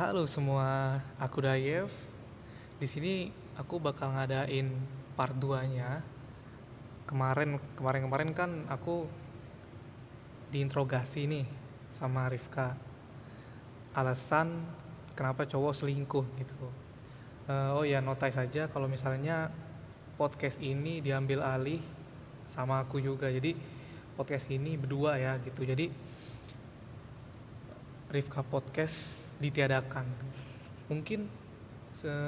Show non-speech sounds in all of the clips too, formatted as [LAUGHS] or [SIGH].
Halo semua, aku Dayev. Di sini aku bakal ngadain part 2-nya. Kemarin kemarin-kemarin kan aku diinterogasi nih sama Rifka. Alasan kenapa cowok selingkuh gitu. Eh, oh ya, notai saja kalau misalnya podcast ini diambil alih sama aku juga. Jadi podcast ini berdua ya gitu. Jadi Rifka Podcast ditiadakan. Mungkin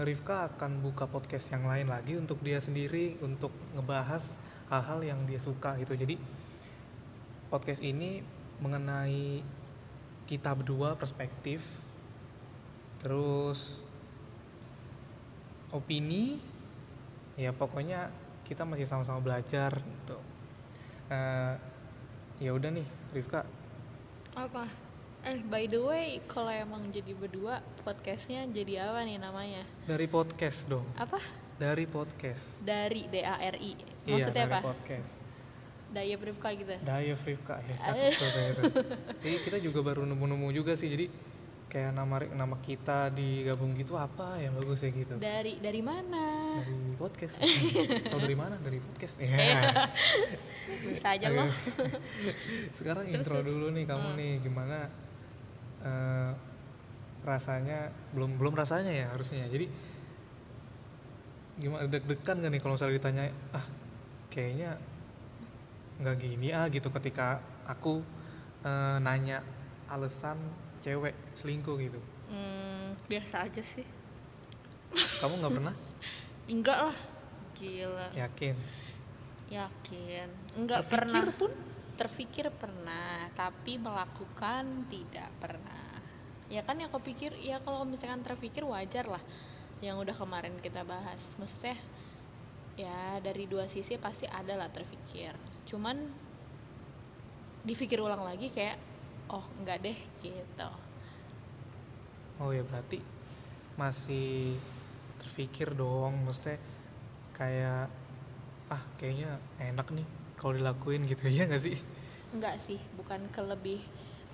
Rifka akan buka podcast yang lain lagi untuk dia sendiri untuk ngebahas hal-hal yang dia suka gitu. Jadi podcast ini mengenai kita berdua perspektif terus opini ya pokoknya kita masih sama-sama belajar gitu. Eh, ya udah nih Rifka Apa? Eh, by the way, kalau emang jadi berdua, podcastnya jadi apa nih namanya? dari podcast dong Apa? dari podcast Dari D-A-R-I. iya Maksudnya dari apa? podcast Daya Rifka gitu. Daya Rifka ya Eh. [LAUGHS] cakep. Jadi kita juga baru nemu-nemu juga sih jadi kayak nama nama kita digabung gitu apa yang bagus ya gitu Dari dari mana? dari podcast [LAUGHS] atau dari mana dari podcast ya Bisa aja loh. sekarang Terus, intro dulu nih kamu Hmm. nih gimana eh, rasanya belum belum rasanya ya harusnya jadi gimana deg-degan gak nih kalau misalnya ditanya ah kayaknya nggak gini ah gitu ketika aku eh, nanya alasan cewek selingkuh gitu Hmm, biasa aja sih. kamu nggak pernah [LAUGHS] Enggak lah. Gila. yakin Yakin. Enggak Terpikir pernah. pun Terpikir pernah, tapi melakukan tidak pernah. Ya kan yang kepikir, ya kalau misalkan terpikir wajar lah. Yang udah kemarin kita bahas. Maksudnya ya dari dua sisi pasti ada lah terpikir. Cuman dipikir ulang lagi kayak oh enggak deh gitu. Oh ya berarti masih terpikir dong, maksudnya kayak ah kayaknya enak nih kalau dilakuin gitu [LAUGHS] ya nggak sih? Enggak sih, bukan ke lebih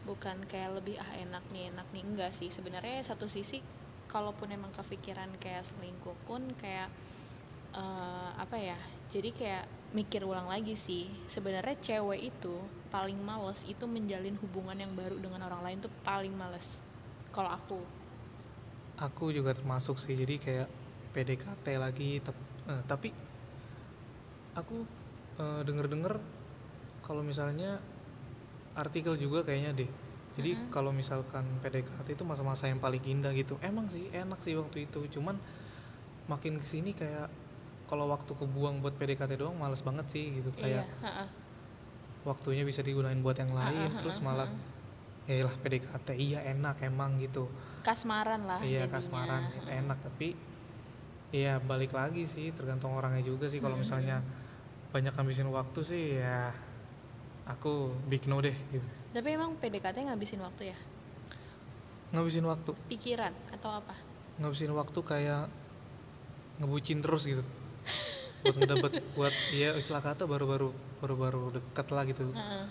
bukan kayak lebih ah enak nih enak nih. Enggak sih sebenarnya satu sisi kalaupun emang kepikiran kayak selingkuh pun kayak eh, apa ya jadi kayak mikir ulang lagi sih. Sebenarnya cewek itu paling males itu menjalin hubungan yang baru dengan orang lain tuh paling males kalau aku. Aku juga termasuk sih, jadi kayak PDKT lagi, eh, tapi aku eh, denger-denger kalau misalnya artikel juga kayaknya deh. Jadi Mm-mm. kalau misalkan PDKT itu masa-masa yang paling indah gitu, emang sih enak sih waktu itu, cuman makin ke sini kayak kalau waktu kebuang buat PDKT doang males banget sih gitu iya kayak heeh. waktunya bisa digunain buat yang lain ah, terus ah, malah ah. ya lah PDKT iya enak emang gitu kasmaran lah iya jadinya. kasmaran itu enak tapi iya balik lagi sih tergantung orangnya juga sih kalau misalnya banyak ngabisin waktu sih ya aku big no deh gitu. Tapi emang PDKT ngabisin waktu ya? Ngabisin waktu. Pikiran atau apa? Ngabisin waktu kayak ngebucin terus gitu. Buat ngedapet [LAUGHS] buat ya istilah kata baru-baru baru-baru deket lah gitu. Heeh.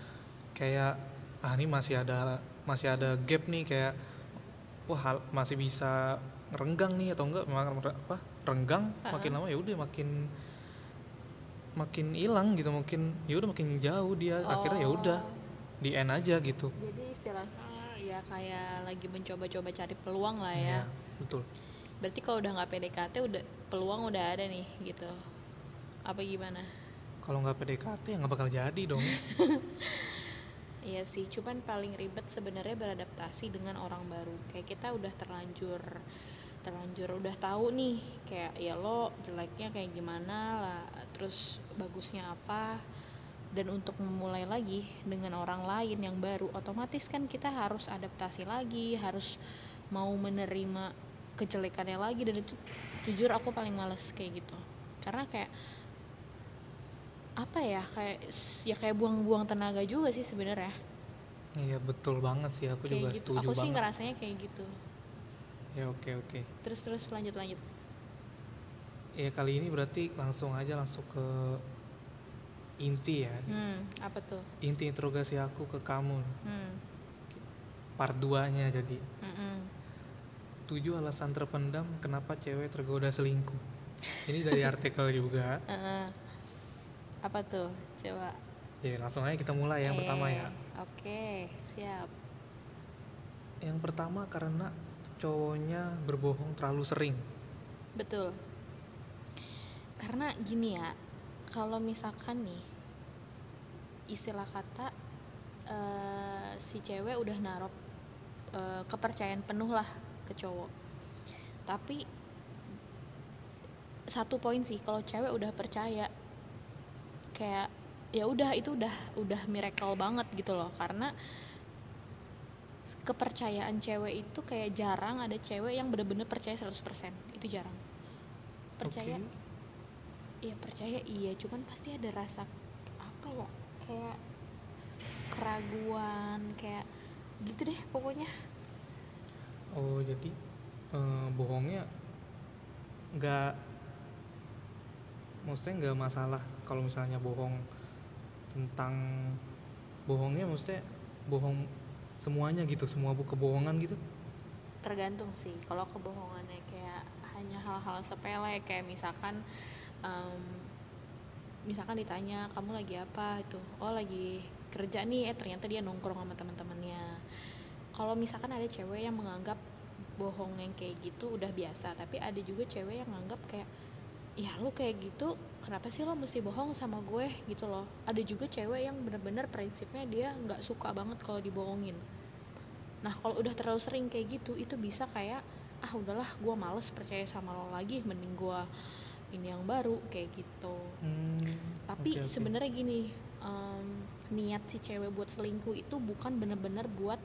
kayak ah ini masih ada masih ada gap nih kayak wah hal- masih bisa renggang nih atau enggak memang apa renggang Ha-ha. makin lama ya udah makin makin hilang gitu mungkin ya udah makin jauh dia akhirnya ya udah Oh. di end aja gitu Jadi istilahnya ya kayak lagi mencoba-coba cari peluang lah Iya, ya. betul Berarti kalau udah nggak PDKT udah peluang udah ada nih gitu. Apa gimana? kalau nggak PDKT ya nggak bakal jadi dong [LAUGHS] Iya sih, cuman paling ribet sebenarnya beradaptasi dengan orang baru. Kayak kita udah terlanjur terlanjur udah tahu nih kayak ya lo jeleknya kayak gimana lah, terus bagusnya apa. Dan untuk memulai lagi dengan orang lain yang baru, otomatis kan kita harus adaptasi lagi, harus mau menerima kejelekannya lagi. Dan itu jujur aku paling males kayak gitu. Karena kayak apa ya kayak ya kayak buang-buang tenaga juga sih sebenarnya. Iya betul banget sih. Aku juga kayak gitu. setuju aku sih banget. ngerasanya kayak gitu ya oke oke terus terus lanjut lanjut ya kali ini berarti langsung aja langsung ke inti ya hmm apa tuh inti interogasi aku ke kamu hmm part 2 nya jadi mm-mm. tujuh alasan terpendam kenapa cewek tergoda selingkuh. Ini dari [LAUGHS] artikel juga. Heeh. apa tuh coba Ya langsung aja kita mulai yang pertama Eh, ya. oke siap Yang pertama karena cowoknya berbohong terlalu sering. betul. Karena gini ya kalau misalkan nih istilah kata eh, si cewek udah naruh eh, kepercayaan penuh lah ke cowok. Tapi satu poin sih kalau cewek udah percaya kayak ya udah itu udah udah miracle banget gitu loh. Karena kepercayaan cewek itu kayak jarang ada cewek yang bener-bener percaya 100% itu jarang. Percaya iya percaya iya cuman pasti ada rasa apa ya kayak keraguan kayak gitu deh pokoknya. Oh jadi eh, bohongnya nggak maksudnya nggak masalah kalau misalnya bohong tentang bohongnya maksudnya bohong semuanya gitu semua bu kebohongan gitu? Tergantung sih kalau kebohongannya kayak hanya hal-hal sepele kayak misalkan em, misalkan ditanya kamu lagi apa? Itu oh lagi kerja nih. Eh ternyata dia nongkrong sama teman-temannya. Kalau misalkan ada cewek yang menganggap bohong yang kayak gitu udah biasa tapi ada juga cewek yang nganggap kayak ya lu kayak gitu kenapa sih lo mesti bohong sama gue? Gitu loh. Ada juga cewek yang bener-bener prinsipnya dia nggak suka banget kalau dibohongin. Nah kalau udah terlalu sering kayak gitu itu bisa kayak ah udahlah gue males percaya sama lo lagi mending gue ini yang baru kayak gitu. Hmm, tapi oke, oke. sebenarnya gini em, niat si cewek buat selingkuh itu bukan bener-bener buat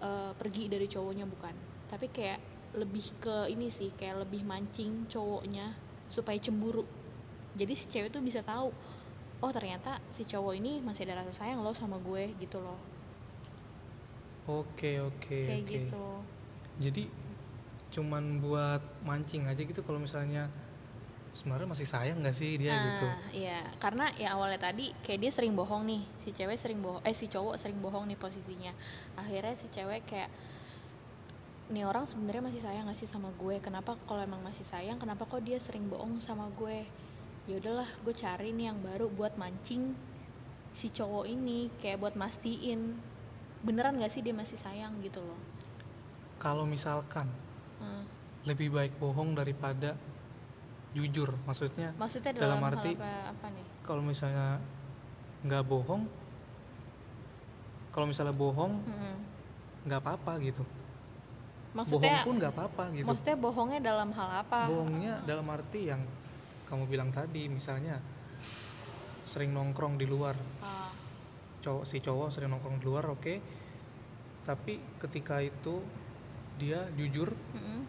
eh, pergi dari cowoknya bukan. Tapi kayak lebih ke ini sih kayak lebih mancing cowoknya supaya cemburu. Jadi si cewek tuh bisa tahu oh ternyata si cowok ini masih ada rasa sayang loh sama gue gitu loh. Oke oke kayak oke. gitu. Jadi cuman buat mancing aja gitu kalau misalnya sebenarnya masih sayang nggak sih dia gitu? Ah, iya. Karena ya awalnya tadi kayak dia sering bohong nih. Si cewek sering bohong eh si cowok sering bohong nih posisinya. Akhirnya si cewek kayak nih orang sebenarnya masih sayang gak sih sama gue? Kenapa kalau emang masih sayang kenapa kok dia sering bohong sama gue? Ya udahlah gue cari nih yang baru buat mancing si cowok ini kayak buat mastiin. Beneran gak sih dia masih sayang gitu loh? Kalau misalkan Hmm. lebih baik bohong daripada jujur maksudnya maksudnya Dalam dalam, arti- apa, apa nih? kalau misalnya nggak bohong kalau misalnya bohong Mm-mm. nggak apa-apa gitu maksudnya bohong pun nggak apa-apa gitu. Maksudnya bohongnya dalam hal apa? Bohongnya dalam arti yang kamu bilang tadi misalnya sering nongkrong di luar. Ah, cowok si cowok sering nongkrong di luar oke. Tapi ketika itu dia jujur mm-mm.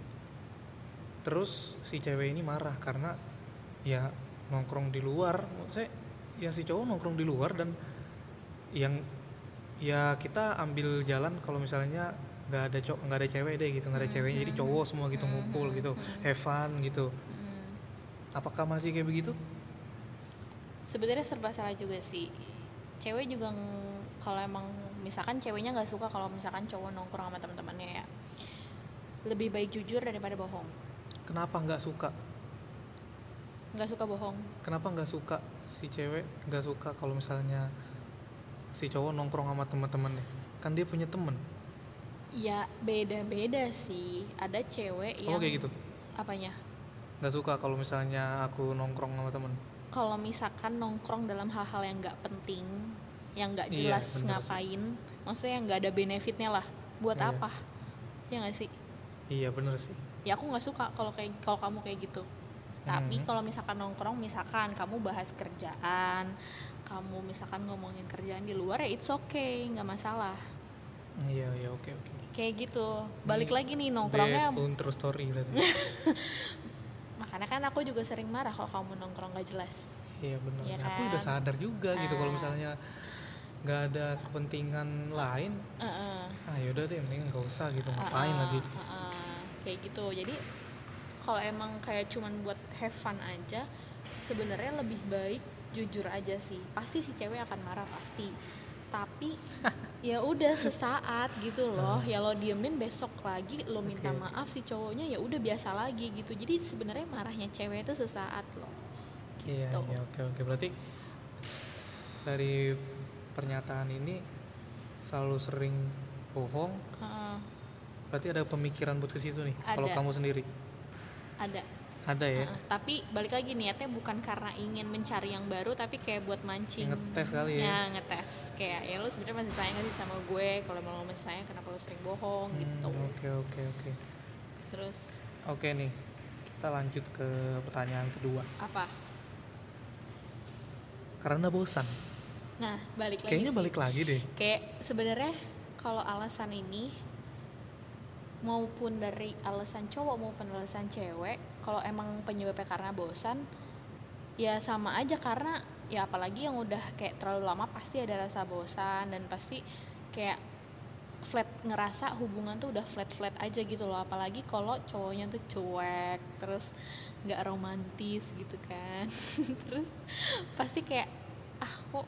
terus si cewek ini marah karena ya nongkrong di luar. Saya ya si cowok nongkrong di luar dan yang ya kita ambil jalan kalau misalnya nggak ada cowok nggak ada cewek deh gitu nggak ada Hmm, ceweknya. Jadi hmm, cowok semua gitu hmm, ngumpul hmm, gitu hmm. have fun gitu. Apakah masih kayak begitu? Sebenarnya serba salah juga sih. Cewek juga kalau emang misalkan ceweknya nggak suka kalau misalkan cowok nongkrong sama teman-temannya ya. Lebih baik jujur daripada bohong. Kenapa nggak suka? Nggak suka bohong. Kenapa nggak suka si cewek nggak suka kalau misalnya si cowok nongkrong sama teman-temannya kan dia punya temen ya beda-beda sih. Ada cewek oh yang kayak gitu? apanya? Nggak suka kalau misalnya aku nongkrong sama temen? Kalau misalkan nongkrong dalam hal-hal yang nggak penting yang nggak Iya, jelas sih. ngapain maksudnya yang nggak ada benefitnya lah. Buat Iya. apa? Ya nggak sih? Iya bener sih. Ya aku nggak suka kalau kayak kalau kamu kayak gitu. Tapi Mhm. kalau misalkan nongkrong misalkan kamu bahas kerjaan kamu misalkan ngomongin kerjaan di luar ya it's okay nggak masalah. Iya iya oke oke kayak gitu. Balik Ini lagi nih nongkrongnya own true story [LAUGHS] makanya kan aku juga sering marah kalau kamu nongkrong gak jelas. Iya bener. Iya aku udah kan? sadar juga gitu kalau Ah. misalnya nggak ada kepentingan lain. Heeh. ah yaudah deh mending nggak usah gitu ngapain Uh-uh, lagi? uh-uh. kayak gitu. Jadi kalau emang kayak cuman buat have fun aja sebenarnya lebih baik jujur aja sih. Pasti si cewek akan marah pasti tapi ya udah sesaat gitu loh ya lo diemin besok lagi lo minta Oke. maaf si cowoknya ya udah biasa lagi gitu jadi sebenarnya marahnya cewek itu sesaat loh Iya, Gitu. iya, oke, oke. Berarti dari pernyataan ini selalu sering bohong. Heeh, Berarti ada pemikiran buat ke situ nih. Kalau kamu sendiri ada ada ya. Heeh, tapi balik lagi niatnya bukan karena ingin mencari yang baru tapi kayak buat mancing Ngetes kali ya. ngetes kayak ya lo sebenarnya masih sayang gak sih sama gue kalau lo masih sayang kenapa lo sering bohong Hmm, gitu Oke, oke, oke. terus Oke nih, kita lanjut ke pertanyaan kedua. apa Karena bosan. nah balik lagi Kayaknya balik lagi deh. kayak sebenarnya kalau alasan ini maupun dari alasan cowok maupun alasan cewek kalau emang penyebabnya karena bosan ya sama aja karena ya apalagi yang udah kayak terlalu lama pasti ada rasa bosan dan pasti kayak flat ngerasa hubungan tuh udah flat flat aja gitu loh. Apalagi kalau cowoknya tuh cuek terus nggak romantis gitu kan. [LAUGHS] Terus pasti kayak ah kok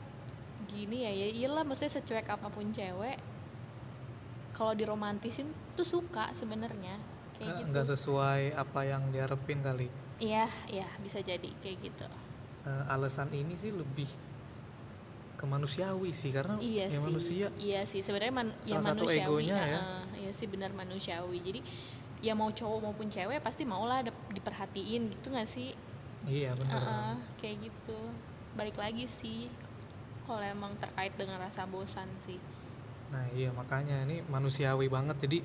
gini ya? Ya iyalah maksudnya secuek apa pun cewek kalau diromantisin tuh suka sebenarnya kayak Eh, gitu. Nggak sesuai apa yang diharapin kali. iya iya bisa jadi kayak gitu. Eh, alasan ini sih lebih ke manusiawi sih karena iya ya sih manusia iya sih. Sebenarnya man- ya satu manusiawi egonya ya. ah, iya sih benar manusiawi. Jadi ya mau cowok maupun cewek pasti mau lah diperhatiin gitu nggak sih? Iya benar. Ah, kayak gitu. Balik lagi sih kalau emang terkait dengan rasa bosan sih Nah iya makanya ini manusiawi banget jadi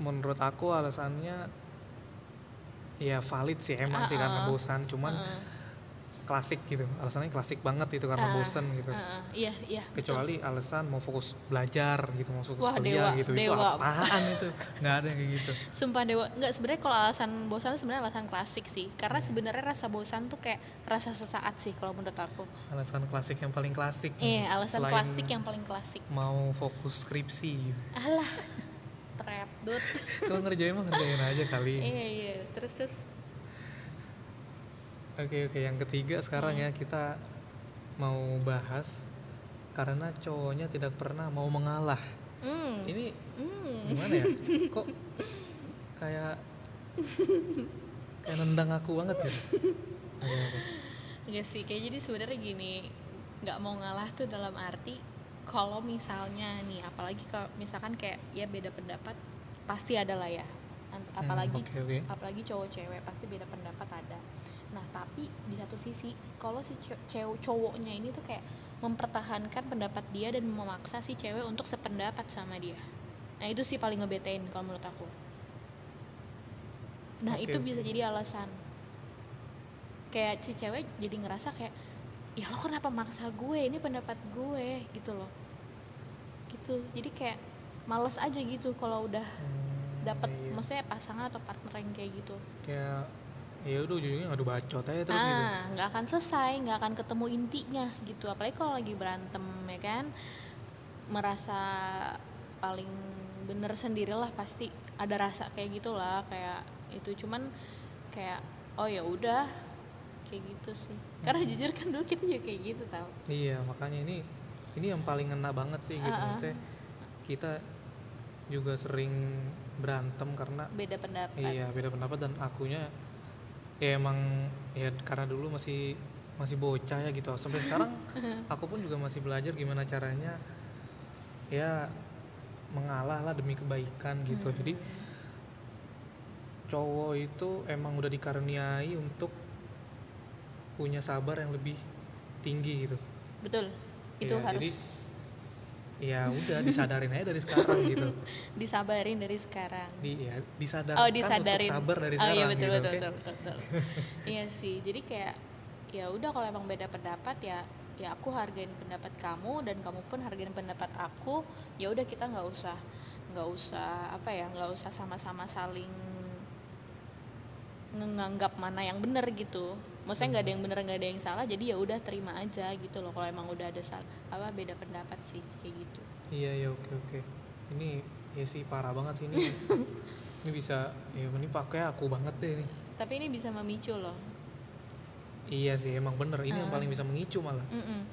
menurut aku alasannya ya valid sih emang sih karena Ah, ah. bosan cuman Heeh. Klasik gitu alasannya klasik banget itu karena Ah, bosan gitu ah. iya iya betul. kecuali alasan mau fokus belajar gitu mau fokus Wah, kuliah dewa, gitu itu dewa. apaan itu nggak ada yang kayak gitu [LAUGHS] Sumpah dewa, nggak sebenarnya kalau alasan bosan sebenarnya alasan klasik sih. Karena sebenarnya rasa bosan tuh kayak rasa sesaat sih kalau menurut aku. alasan klasik yang paling klasik Eh, alasan Selain klasik yang paling klasik. mau fokus skripsi gitu. Alah, [LAUGHS] trap dut. [LAUGHS] kalau ngerjain mah ngerjain aja kali Iya iya, terus terus. Oke oke yang ketiga sekarang Hmm. ya kita mau bahas karena cowoknya tidak pernah mau mengalah. Hmm. Ini Hmm. gimana ya? Kok kayak kayak nendang aku banget oke. Enggak sih, kayak jadi sebenarnya gini, nggak mau ngalah tuh dalam arti kalau misalnya nih, apalagi kalau misalkan kayak ya beda pendapat pasti ada lah ya. Hmm, Apalagi oke oke. apalagi cowok cewek pasti beda pendapat ada nah tapi di satu sisi kalau si ce- cewek cowoknya ini tuh kayak mempertahankan pendapat dia dan memaksa si cewek untuk sependapat sama dia. Nah itu sih paling ngebetain kalau menurut aku. Nah Oke, itu bisa jadi alasan. Kayak si cewek jadi ngerasa kayak ya lo kenapa maksa gue? Ini pendapat gue gitu loh. Gitu. Jadi kayak males aja gitu kalau udah Hmm, dapet iya. maksudnya pasangan atau partner yang kayak gitu. Kayak ya udah ujungnya ngadu bacot aja terus gitu. ah nggak akan selesai nggak akan ketemu intinya gitu. Apalagi kalau lagi berantem ya kan? Merasa paling bener sendirilah pasti ada rasa kayak gitulah kayak itu. Cuman kayak oh ya udah kayak gitu sih. Karena Hmm. jujur kan dulu kita juga kayak gitu tau. Iya makanya ini ini yang paling ngena banget sih gitu. Ah, ah. maksudnya kita juga sering berantem karena beda pendapat. Iya beda pendapat dan akunya ya emang ya karena dulu masih masih bocah ya gitu. Sampai sekarang [LAUGHS] aku pun juga masih belajar gimana caranya ya mengalah lah demi kebaikan gitu. Hmm. jadi cowok itu emang udah dikaruniai untuk punya sabar yang lebih tinggi gitu. Betul. Itu Iya, harus jadi- ya udah disadarin aja dari sekarang [LAUGHS] gitu. Disabarin dari sekarang. Di ya disadarkan oh untuk disadarin. sabar dari oh sekarang iya betul gitu, betul, oke? betul betul betul. Iya sih jadi kayak ya udah kalau emang beda pendapat ya ya aku hargain pendapat kamu dan kamu pun hargain pendapat aku. Ya udah kita nggak usah nggak usah apa ya nggak usah sama-sama saling menganggap mana yang benar gitu maksudnya nggak ada yang benar nggak ada yang salah jadi ya udah terima aja gitu loh kalau emang udah ada sal apa beda pendapat sih kayak gitu Iya ya oke oke. Ini ya sih parah banget sih ini. [LAUGHS] ini bisa ya ini pakai aku banget deh nih. tapi ini bisa memicu loh Iya sih emang bener ini yang Ah. paling bisa mengicu malah. Mm-mm.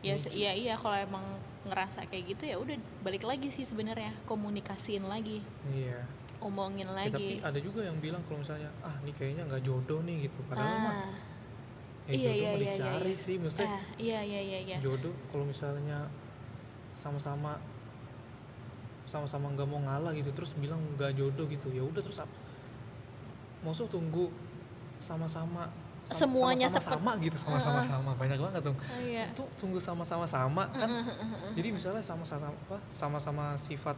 ya Lucu. se- iya iya kalau emang ngerasa kayak gitu ya udah balik lagi sih sebenarnya komunikasiin lagi iya omongin Ya, tapi lagi ada juga yang bilang kalau misalnya ah ini kayaknya nggak jodoh nih gitu padahal mah ah ya iya, jodoh iya, iya, iya, dicari iya. sih maksudnya. Ah, iya iya iya iya. Jodoh kalau misalnya sama-sama sama-sama nggak mau ngalah gitu terus bilang nggak jodoh gitu ya udah terus apa maksud tunggu sama-sama sam- Semuanya sama-sama sama gitu sama-sama sama banyak banget Oh, iya. Itu tunggu sama-sama sama kan? jadi misalnya sama-sama apa sama-sama sifat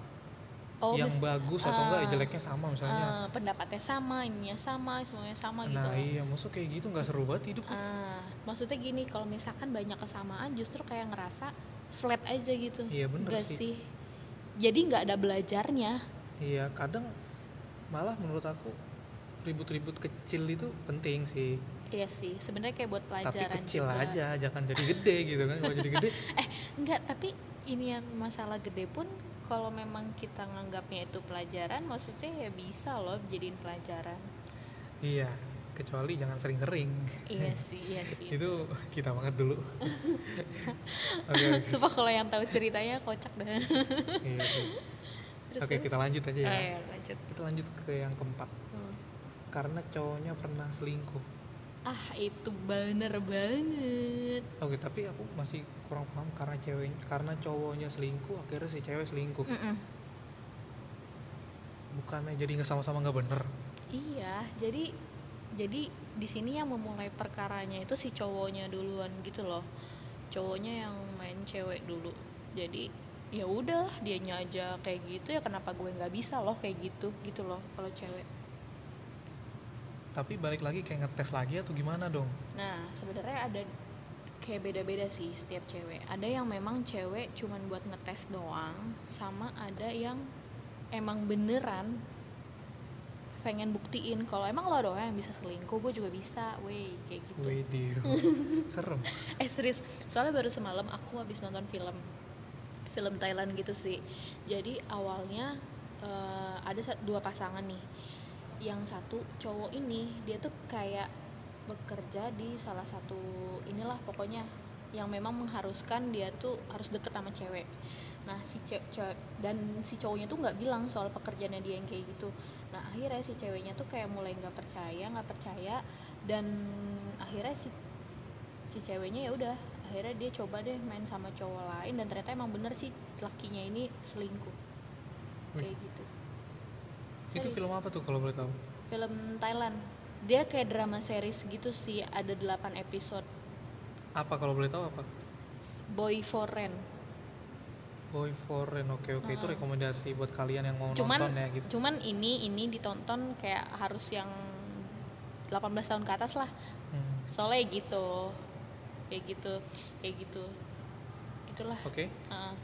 oh yang mis- bagus atau enggak ya jeleknya sama misalnya. eh, pendapatnya sama ininya sama semuanya sama gitu nah iya maksud kayak gitu nggak seru banget hidup Ah, maksudnya gini kalau misalkan banyak kesamaan justru kayak ngerasa flat aja gitu. Iya bener Nggak sih. sih? Jadi nggak ada belajarnya. Iya kadang malah menurut aku ribut-ribut kecil itu penting sih. Iya sih sebenarnya kayak buat tapi pelajaran kecil juga. aja jangan jadi gede gitu kan. Kalau jadi gede [LAUGHS] Enggak, tapi ini yang masalah gede pun kalau memang kita nganggapnya itu pelajaran, maksudnya ya bisa loh jadiin pelajaran. iya kecuali jangan sering-sering iya sih, iya sih. itu kita banget dulu [LAUGHS] oke oke Sumpah kalau yang tahu ceritanya kocak dah. Iya sih. Terus, oke terus? kita lanjut aja ya Oh, iya, lanjut. kita lanjut ke yang keempat Hmm. karena cowoknya pernah selingkuh Ah, itu bener banget. oke tapi aku masih kurang paham karena cewek karena cowoknya selingkuh akhirnya si cewek selingkuh Mm-mm. bukannya jadi nggak sama-sama nggak bener Iya, jadi jadi di sini yang memulai perkaranya itu si cowoknya duluan gitu loh. Cowoknya yang main cewek dulu. Jadi ya udahlah dianya aja kayak gitu ya kenapa gue nggak bisa loh kayak gitu gitu loh kalau cewek. Tapi balik lagi kayak ngetes lagi atau gimana dong Nah, sebenarnya ada kayak beda-beda sih setiap cewek. Ada yang memang cewek cuman buat ngetes doang, sama ada yang emang beneran pengen buktiin kalau emang lo doang yang bisa selingkuh, gue juga bisa, weh kayak gitu. Widih, [LAUGHS] serem Eh serius, soalnya baru semalam aku habis nonton film film Thailand gitu sih. Jadi awalnya eh, ada dua pasangan nih. Yang satu cowok ini dia tuh kayak bekerja di salah satu inilah pokoknya yang memang mengharuskan dia tuh harus deket sama cewek. Nah si cewek dan si cowoknya tuh nggak bilang soal pekerjaannya dia yang kayak gitu. Nah akhirnya si ceweknya tuh kayak mulai nggak percaya nggak percaya dan akhirnya si si ceweknya ya udah akhirnya dia coba deh main sama cowok lain dan ternyata emang bener sih lakinya ini selingkuh Wih. kayak gitu itu film apa tuh kalau boleh tahu? Film Thailand. Dia kayak drama series gitu sih ada 8 episode. Apa kalau boleh tahu apa? Boy for Rent Boy Foreign oke oke. Itu Hmm. rekomendasi buat kalian yang mau cuman nonton ya gitu. cuman ini ini ditonton kayak harus yang 18 tahun ke atas lah. Hmm, soalnya gitu kayak gitu kayak gitu. Itulah. Oke. Heeh.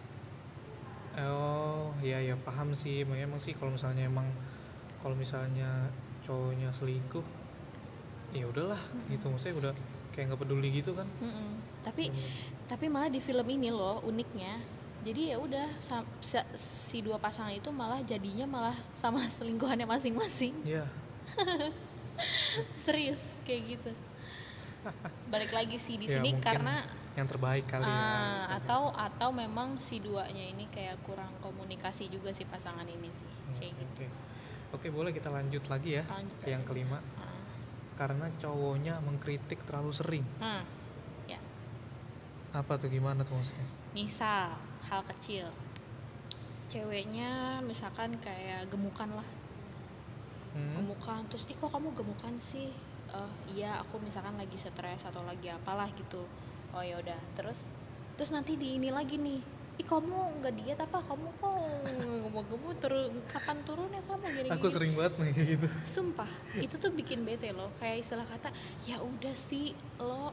oh iya ya paham sih. Memang sih kalau misalnya emang kalau misalnya cowoknya selingkuh ya udahlah gitu. Maksudnya udah kayak nggak peduli gitu kan? Mm-mm. tapi Hmm. tapi malah di film ini loh uniknya. Jadi ya udah si dua pasangan itu malah jadinya malah sama [LAUGHS] selingkuhannya masing-masing. Ya [LAUGHS] serius kayak gitu. [LAUGHS] Balik lagi sih di Ya, sini karena yang terbaik kali ya. Ah, atau atau memang si duanya ini kayak kurang komunikasi juga si pasangan ini sih Hmm, kayak gitu oke boleh kita lanjut lagi ya Lanjut yang kelima. Ah. karena cowoknya mengkritik terlalu sering. Hmm, ya. Apa tuh gimana tuh maksudnya? Misal hal kecil. Ceweknya misalkan kayak gemukan lah. Hmm, gemukan terus ih kok kamu gemukan sih? Eh, iya aku misalkan lagi stres atau lagi apalah gitu. Oh ya udah. Terus terus nanti di ini lagi nih ih kamu nggak diet apa? Kamu kok gemuk-gemuk turun kapan turunnya kamu? Gini aku sering banget nih kayak gitu. Sumpah itu tuh bikin bete loh. Kayak istilah kata ya udah sih lo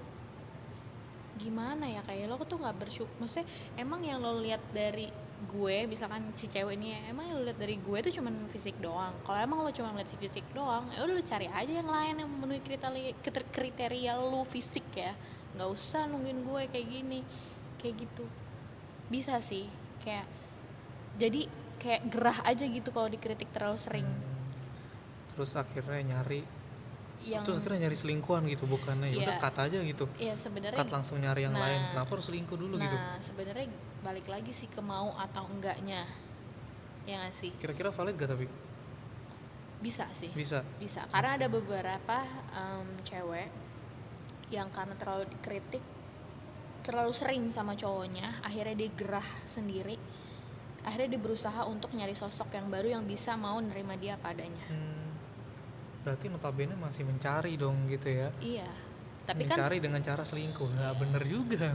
gimana ya? Kayak lo tuh nggak bersyukur maksudnya emang yang lo lihat dari gue misalkan si cewek ini emang yang lo lihat dari gue tuh cuman fisik doang. Kalau emang lo cuma lihat si fisik doang ya udah lo cari aja yang lain yang memenuhi kriteria kriter- kriteria lo fisik ya. Nggak usah nungguin gue kayak gini kayak gitu bisa sih kayak jadi kayak gerah aja gitu kalau dikritik terlalu sering. Hmm. terus akhirnya nyari yang terus akhirnya nyari selingkuhan gitu bukannya ya udah Iya. cut aja gitu. Ya sebenarnya cut langsung nyari yang Nah. lain kenapa harus selingkuh dulu nah gitu sebenarnya balik lagi sih ke mau atau enggaknya. Ya nggak sih? Kira-kira valid gak tapi? Bisa sih. Bisa? Bisa karena ada beberapa em, cewek yang karena terlalu dikritik terlalu sering sama cowoknya akhirnya dia gerah sendiri. Akhirnya dia berusaha untuk nyari sosok yang baru yang bisa mau nerima dia apa adanya. Hmm, berarti notabene masih mencari dong gitu ya? Iya. Tapi kan mencari dengan cara selingkuh. Nggak bener juga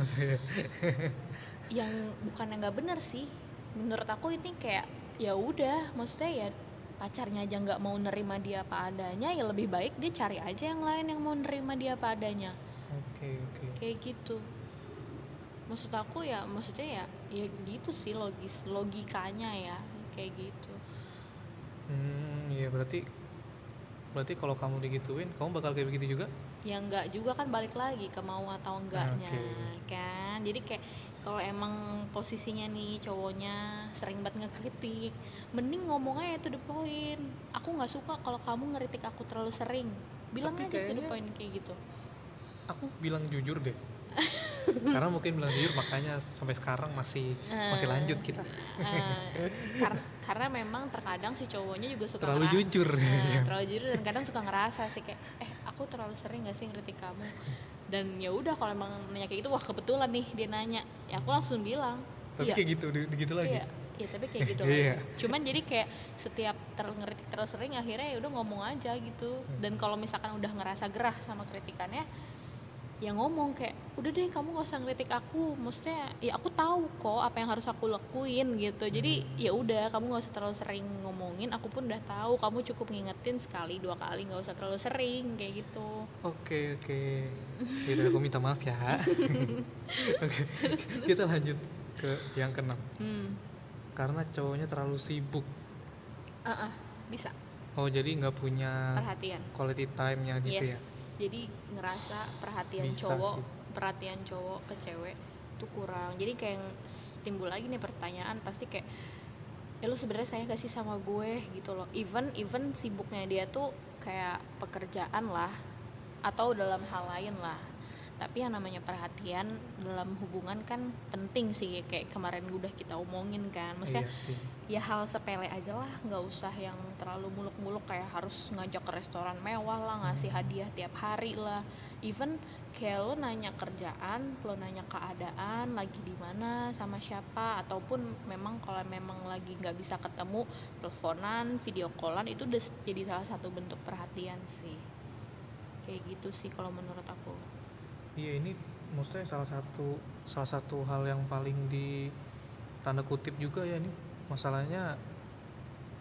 [LAUGHS] yang bukan yang nggak bener sih. Menurut aku ini kayak ya udah maksudnya ya pacarnya aja nggak mau nerima dia apa adanya ya lebih baik dia cari aja yang lain yang mau nerima dia apa adanya. Oke oke. Kayak gitu maksud aku ya maksudnya ya ya gitu sih logis logikanya ya kayak gitu. Hmm iya berarti berarti kalau kamu digituin kamu bakal kayak begitu juga? Ya enggak juga kan balik lagi ke mau atau enggaknya Oke. kan? Jadi kayak kalau emang posisinya nih cowoknya sering banget ngekritik mending ngomong aja to the point. Aku nggak suka kalau kamu ngeritik aku terlalu sering. Bilang Tapi aja to the point kayak gitu. Aku bilang jujur deh karena mungkin bilang jujur makanya sampai sekarang masih masih Eh, lanjut kita. eh, karena karena memang terkadang si cowoknya juga suka terlalu jujur. ya. [LAUGHS] terlalu jujur dan kadang suka ngerasa sih kayak eh aku terlalu sering gak sih ngeritik kamu? Dan ya udah kalau emang nanya kayak gitu wah kebetulan nih dia nanya. Ya aku langsung bilang tapi iya. kayak gitu gitu lagi. Iya iya tapi kayak gitu [LAUGHS] Iya. cuman jadi kayak setiap terlalu ngeritik terlalu sering akhirnya ya udah ngomong aja gitu. Hmm. dan kalau misalkan udah ngerasa gerah sama kritikannya ya ngomong kayak udah deh kamu gak usah ngeritik aku. Maksudnya ya aku tahu kok apa yang harus aku lakuin gitu. Jadi Hmm. ya udah kamu gak usah terlalu sering ngomongin. Aku pun udah tahu kamu cukup ngingetin sekali dua kali nggak usah terlalu sering kayak gitu. Oke oke. [LAUGHS] Yaudah, aku minta maaf ya. [LAUGHS] Oke kita lanjut ke yang keenam. Hmm. Karena cowoknya terlalu sibuk. Ah ah, bisa. Oh jadi nggak punya perhatian. quality time-nya gitu yes. ya jadi ngerasa perhatian Bisa cowok sih. perhatian cowok ke cewek tuh kurang. Jadi kayak timbul lagi nih pertanyaan pasti kayak ya lu sebenarnya sayang gak sih sama gue? Gitu loh. Even even sibuknya dia tuh kayak pekerjaan lah atau dalam hal lain lah tapi yang namanya perhatian dalam hubungan kan penting sih kayak kemarin udah kita omongin kan. Maksudnya iya sih. ya hal sepele aja lah nggak usah yang terlalu muluk-muluk kayak harus ngajak ke restoran mewah lah ngasih Hmm. hadiah tiap hari lah. Even kayak lo nanya kerjaan lo nanya keadaan lagi di mana sama siapa ataupun memang kalau memang lagi nggak bisa ketemu teleponan video callan itu udah jadi salah satu bentuk perhatian sih. Kayak gitu sih kalau menurut aku Iya ini maksudnya salah satu salah satu hal yang paling di tanda kutip juga ya ini masalahnya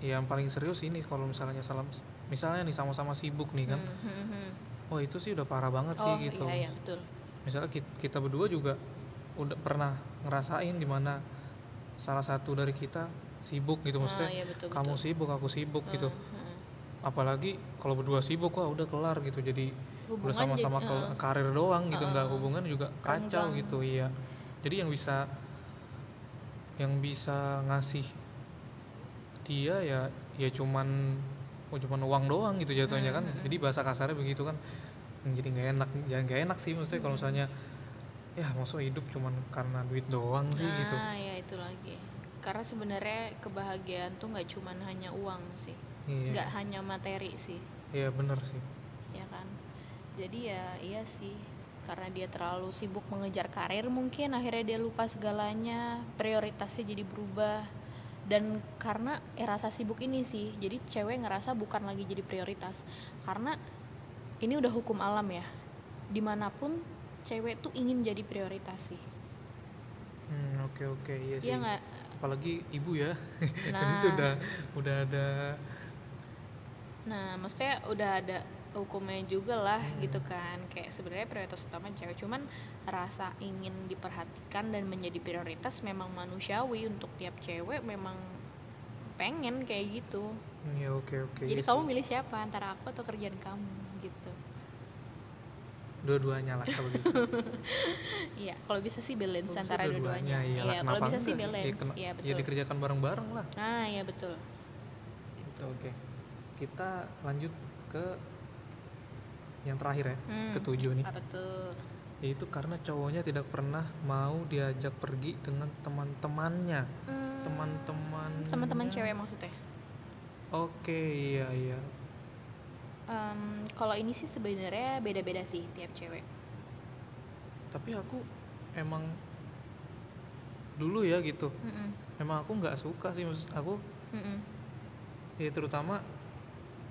ya yang paling serius ini kalau misalnya salam misalnya nih sama-sama sibuk nih kan Hmm, hmm, hmm. wah itu sih udah parah banget oh sih gitu iya iya betul misalnya kita, kita berdua juga udah pernah ngerasain di mana salah satu dari kita sibuk gitu Ah, maksudnya iya, betul, kamu betul. sibuk aku sibuk gitu Hmm, hmm. apalagi kalau berdua sibuk wah udah kelar gitu jadi udah Hubungan sama-sama ke eh. karir doang gitu nggak Heeh. hubungan juga kacau Renggang. gitu iya jadi yang bisa yang bisa ngasih dia ya ya cuman oh cuman uang doang gitu jatuhnya Hmm, kan hmm, jadi bahasa kasarnya begitu kan jadi nggak enak ya nggak enak sih maksudnya kalau Hmm. misalnya ya maksudnya hidup cuman karena duit doang sih nah, gitu ya itu lagi. Karena sebenarnya kebahagiaan tuh nggak cuman hanya uang sih, iya nggak hanya materi sih, iya bener sih ya kan. Jadi ya iya sih, karena dia terlalu sibuk mengejar karir mungkin akhirnya dia lupa segalanya, prioritasnya jadi berubah. Dan karena eh, rasa sibuk ini sih, jadi cewek ngerasa bukan lagi jadi prioritas. Karena ini udah hukum alam ya, di mana pun cewek tuh ingin jadi prioritas sih. Hmm, oke oke iya sih Iya nggak? apalagi ibu ya [LAUGHS] Nah. jadi itu udah udah ada Nah, maksudnya udah ada hukumnya juga lah Hmm. gitu kan. Kayak sebenarnya prioritas utama cewek, cuman rasa ingin diperhatikan dan menjadi prioritas memang manusiawi untuk tiap cewek memang pengen kayak gitu. ya oke oke Jadi iya kamu milih siapa antara aku atau kerjaan kamu gitu. dua-duanya lah kalau bisa [LAUGHS] Iya, kalau bisa sih balance Kalau bisa antara dua-duanya. iya lah, Iya, kalau kenapa bisa sih enggak? Ya, balance. Iya, ya betul. dikerjakan bareng-bareng lah Nah, iya betul. Gitu, oke kita lanjut ke yang terakhir ya Hmm, ketujuh nih. Apa tuh? Yaitu karena cowoknya tidak pernah mau diajak pergi dengan teman-temannya. Hmm, teman-teman teman-teman cewek maksudnya? Oke iya iya. Em, kalau ini sih sebenarnya beda-beda sih tiap cewek. Tapi aku emang dulu ya gitu. Mm-mm, emang aku nggak suka sih maksud aku mm-mm. ya terutama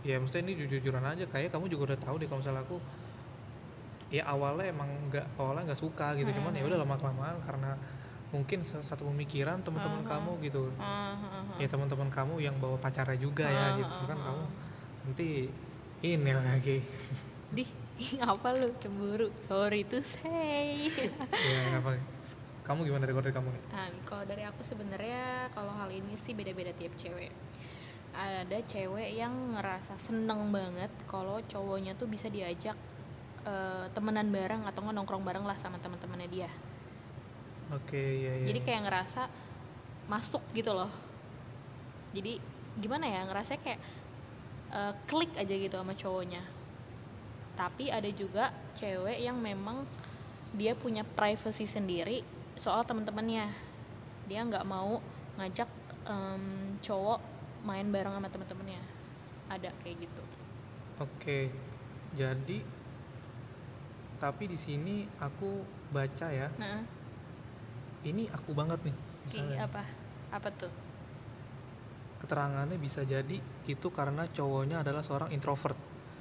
ya maksudnya ini jujur-jujuran aja kayak kamu juga udah tahu deh kalau misalnya aku ya awalnya emang nggak awalnya nggak suka gitu cuman ya udah lama kelamaan karena mungkin sa- satu pemikiran teman-teman Mhm. kamu gitu Ah, ah, ah. ya teman-teman kamu yang bawa pacarnya juga Ah, ya gitu kan kamu nanti ini lagi [LAUGHS] Dih, apa lu cemburu? Sorry to say. [LAUGHS] ya apa kamu gimana dari dari kamu nih Nah, kalau dari aku sebenarnya kalau hal ini sih beda-beda tiap cewek. Ada cewek yang ngerasa seneng banget kalau cowoknya tuh bisa diajak eh, temenan bareng atau nongkrong bareng lah sama teman-temannya dia. oke ya ya Jadi kayak ngerasa masuk gitu loh. Jadi gimana ya ngerasa kayak eh, klik aja gitu sama cowoknya. Tapi ada juga cewek yang memang dia punya privacy sendiri soal teman-temannya. Dia nggak mau ngajak em, cowok main bareng sama teman-temannya. Ada kayak gitu. Oke, jadi tapi di sini aku baca ya, Nah, ini aku banget nih. kayak Misalnya, apa? Apa tuh? keterangannya bisa jadi itu karena cowoknya adalah seorang introvert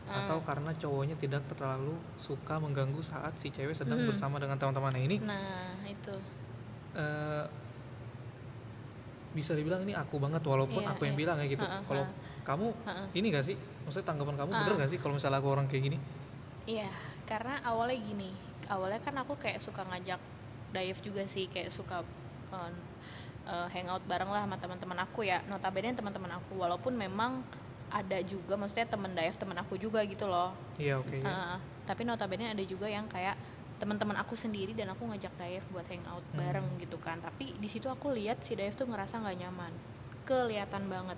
Ah. atau karena cowoknya tidak terlalu suka mengganggu saat si cewek sedang Hmm. bersama dengan teman-temannya ini. Nah, itu. eh, bisa dibilang ini aku banget walaupun Iya, aku yang iya. bilang ya gitu. Kalau ha. kamu Ha-ha. ini gak sih? Maksudnya tanggapan kamu Ah. bener gak sih kalau misalnya aku orang kayak gini? Iya, karena awalnya gini, awalnya kan aku kayak suka ngajak dive juga sih, kayak suka uh, uh, hangout bareng lah sama teman-teman aku ya. Notabene teman-teman aku, walaupun memang ada juga, maksudnya teman dive teman aku juga gitu loh. Iya oke. ya. Uh, tapi notabene ada juga yang kayak teman-teman aku sendiri dan aku ngajak dive buat hangout Hmm. bareng gitu kan. Tapi di situ aku lihat si dive tuh ngerasa nggak nyaman, kelihatan banget,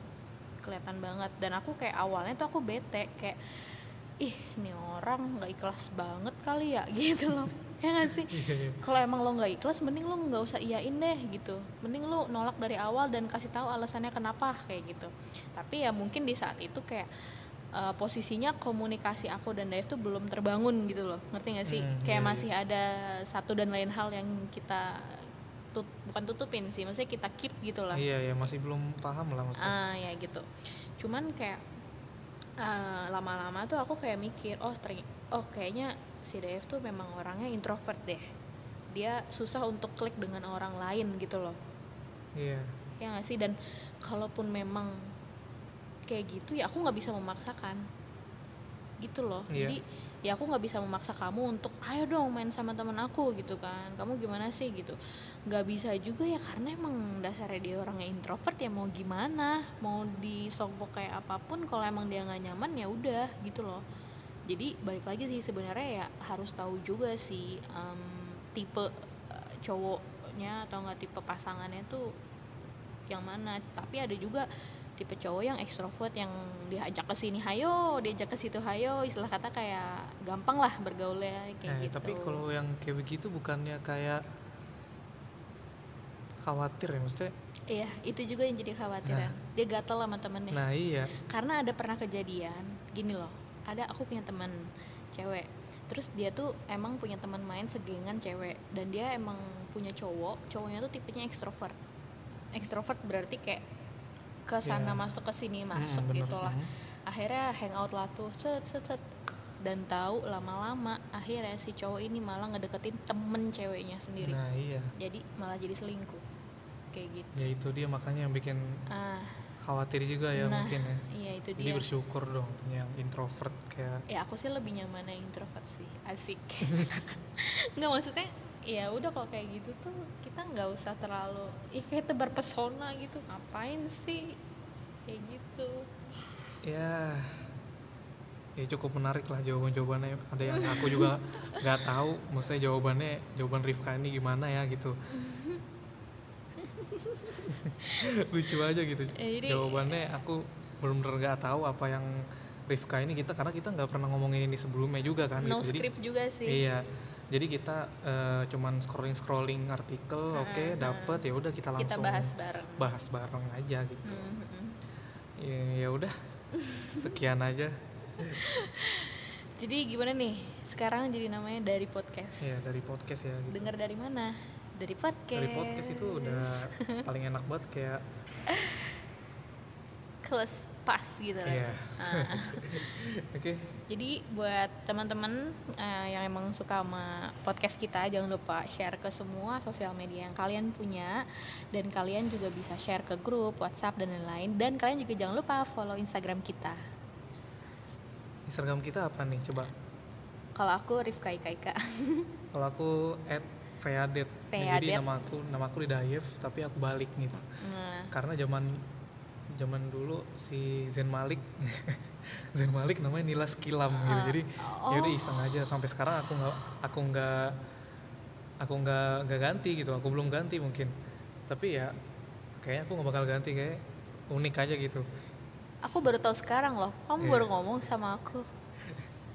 kelihatan banget. Dan aku kayak awalnya tuh aku bete kayak ih ini orang nggak ikhlas banget kali ya [LAUGHS] gitu loh ya nggak sih Iya, iya. kalau emang lo nggak ikhlas mending lo nggak usah iyain deh gitu mending lo nolak dari awal dan kasih tahu alasannya kenapa kayak gitu tapi ya mungkin di saat itu kayak eh, posisinya komunikasi aku dan Dave tuh belum terbangun gitu loh. Ngerti nggak sih? Hmm, kayak iya, masih ada satu dan lain hal yang kita tut bukan tutupin sih maksudnya kita keep gitu lah. Iya ya masih belum paham lah maksudnya. ah ya gitu. Cuman kayak eh, lama-lama tuh aku kayak mikir oh terny- oh kayaknya si Dave tuh memang orangnya introvert deh. Dia susah untuk klik dengan orang lain gitu loh. Iya. ya nggak sih? Dan kalaupun memang kayak gitu ya aku nggak bisa memaksakan. Gitu loh. Iya. jadi ya aku nggak bisa memaksa kamu untuk ayo dong main sama teman aku gitu kan. Kamu gimana sih? Gitu. Nggak bisa juga ya karena emang dasarnya dia orangnya introvert ya mau gimana? Mau disogok kayak apa pun kalau emang dia nggak nyaman ya udah gitu loh. Jadi balik lagi sih sebenarnya ya harus tahu juga sih em, tipe eh, cowoknya atau nggak tipe pasangannya tuh yang mana. Tapi ada juga tipe cowok yang ekstrovert yang diajak ke sini hayo diajak ke situ hayo istilah kata kayak gampang lah bergaulnya kayak Nah, gitu. tapi kalau yang kayak begitu bukannya kayak khawatir ya maksudnya? iya itu juga yang jadi khawatiran. Dia gatel sama temennya. Nah iya. karena ada pernah kejadian gini loh ada aku punya teman cewek. Terus dia tuh emang punya teman main segengan cewek dan dia emang punya cowok cowoknya tuh tipenya ekstrovert ekstrovert berarti kayak ke sana Ya. masuk ke sini Mm, masuk bener. gitu lah Mm. akhirnya hangout lah tuh set set set dan tahu lama-lama akhirnya si cowok ini malah ngedeketin temen ceweknya sendiri Nah iya. jadi malah jadi selingkuh kayak gitu Ya itu dia makanya yang bikin ah khawatir juga ya nah mungkin ya. iya itu Jadi dia bersyukur dong punya yang introvert kayak ya aku sih lebih nyaman yang introvert sih asik [LAUGHS] nggak maksudnya ya udah kalau kayak gitu tuh kita nggak usah terlalu ih kayak tebar pesona gitu. Ngapain sih? Kayak gitu. Ya ya cukup menarik lah jawaban-jawabannya. Ada yang aku juga [LAUGHS] nggak tahu maksudnya jawabannya jawaban Rifka ini gimana ya gitu. [LAUGHS] Lucu aja gitu. Ya, jadi- jawabannya aku benar-benar nggak tahu apa yang Rifka ini kita karena kita nggak pernah ngomongin ini sebelumnya juga kan no gitu. Jadi script juga sih. iya. Jadi kita eh, cuman scrolling scrolling artikel, oke Mm-mm. dapet ya udah kita langsung kita bahas bareng bahas bareng aja gitu. Hmm, hmm, hmm. Ya ya udah sekian aja. [LAUGHS] jadi gimana nih sekarang jadi namanya dari podcast Ya dari podcast ya. Gitu. dengar dari mana dari podcast Dari podcast itu udah paling enak banget kayak close pas gitu lah Iya. Ah. [LAUGHS] oke Jadi buat teman-teman eh, yang emang suka sama podcast kita jangan lupa share ke semua sosial media yang kalian punya dan kalian juga bisa share ke grup WhatsApp dan lain-lain dan kalian juga jangan lupa follow Instagram kita. Instagram kita apa nih coba? Kalau aku Rifka Ikaika. [LAUGHS] Kalau aku at Feadet. Ya, jadi Feadet. nama aku nama aku di Dayev tapi aku balik gitu. Nah, Karena zaman zaman dulu si Zen Malik [LAUGHS] Zen Malik namanya Nilas Kilam gitu. Ah, Jadi ya udah oh. iseng aja sampai sekarang aku nggak aku nggak aku nggak nggak ganti gitu. Aku belum ganti mungkin. Tapi ya kayaknya aku nggak bakal ganti kayak unik aja gitu. aku baru tahu sekarang loh. Kamu Iya. baru ngomong sama aku.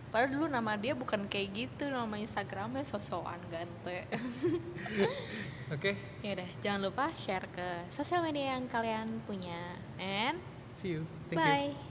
Padahal dulu nama dia bukan kayak gitu, nama Instagramnya sosokan gante. [LAUGHS] Oke, ya udah, jangan lupa share ke sosial media yang kalian punya. And see you. Thank you. bye.